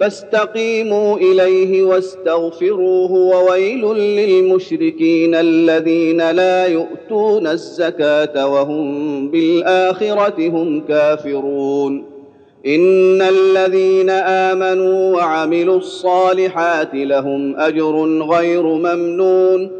فاستقيموا إليه واستغفروه وويل للمشركين الذين لا يؤتون الزكاة وهم بالآخرة هم كافرون. إن الذين آمنوا وعملوا الصالحات لهم أجر غير ممنون.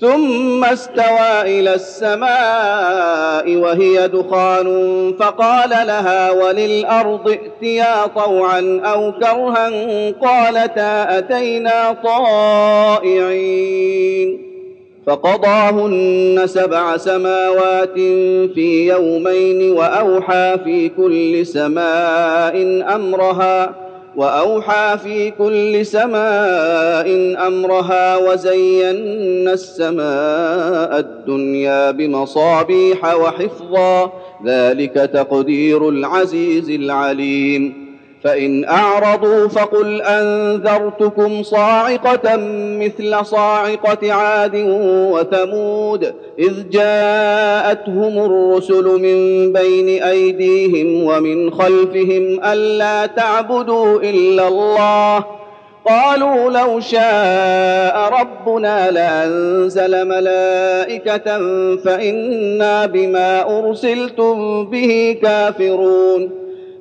ثم استوى إلى السماء وهي دخان فقال لها وللأرض ائتيا طوعا أو كرها قالتا أتينا طائعين. فقضاهن سبع سماوات في يومين وأوحى في كل سماء أمرها وأوحى في كل سماء أمرها وزينا السماء الدنيا بمصابيح وحفظا. ذلك تقدير العزيز العليم. فإن أعرضوا فقل أنذرتكم صاعقة مثل صاعقة عاد وثمود إذ جاءتهم الرسل من بين أيديهم ومن خلفهم ألا تعبدوا إلا الله قالوا لو شاء ربنا لأنزل ملائكة فإنا بما أرسلتم به كافرون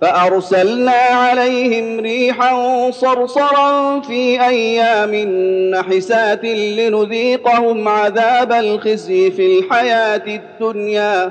فأرسلنا عليهم ريحا صرصرا في أيام نحسات لنذيقهم عذاب الخزي في الحياة الدنيا.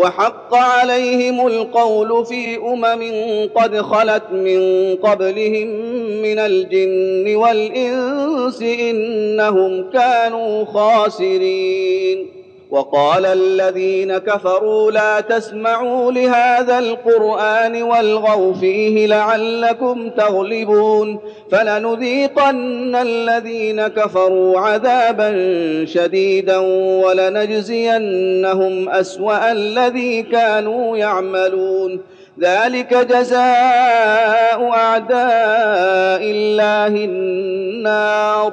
وحق عليهم القول في أمم قد خلت من قبلهم من الجن والإنس إنهم كانوا خاسرين. وقال الذين كفروا لا تسمعوا لهذا القرآن والغوا فيه لعلكم تغلبون فلنذيقن الذين كفروا عذابا شديدا ولنجزينهم أسوأ الذي كانوا يعملون. ذلك جزاء أعداء الله النار.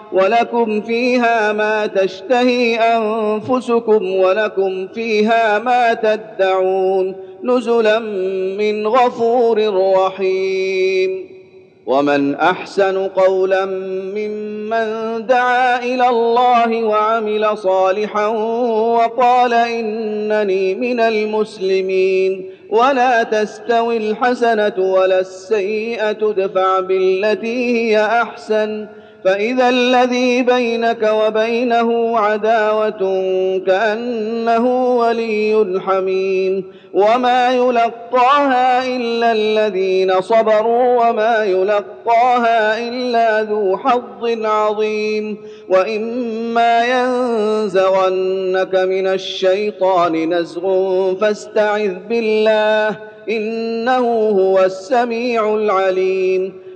ولكم فيها ما تشتهي أنفسكم ولكم فيها ما تدعون نزلا من غفور رحيم. ومن أحسن قولا ممن دعا إلى الله وعمل صالحا وقال إنني من المسلمين. ولا تستوي الحسنة ولا السيئة ادفع بالتي هي أحسن. فإذا الذي بينك وبينه عداوة كأنه ولي حميم وما يلقاها إلا الذين صبروا وما يلقاها إلا ذو حظ عظيم وإما ينزغنك من الشيطان نزغ فاستعذ بالله إنه هو السميع العليم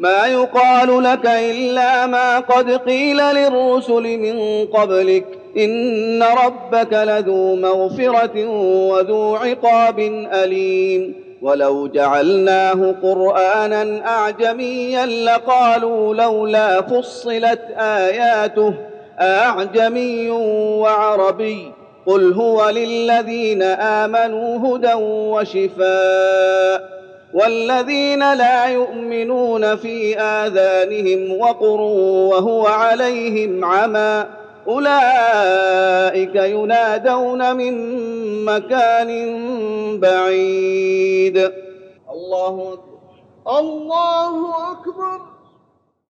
ما يقال لك إلا ما قد قيل للرسل من قبلك. إن ربك لذو مغفرة وذو عقاب أليم. ولو جعلناه قرآنا أعجميا لقالوا لولا فصلت آياته. أعجمي وعربي. قل هو للذين آمنوا هدى وشفاء. والذين لا يؤمنون في آذانهم وقر وهو عليهم عمى أولئك ينادون من مكان بعيد. الله أكبر. الله أكبر.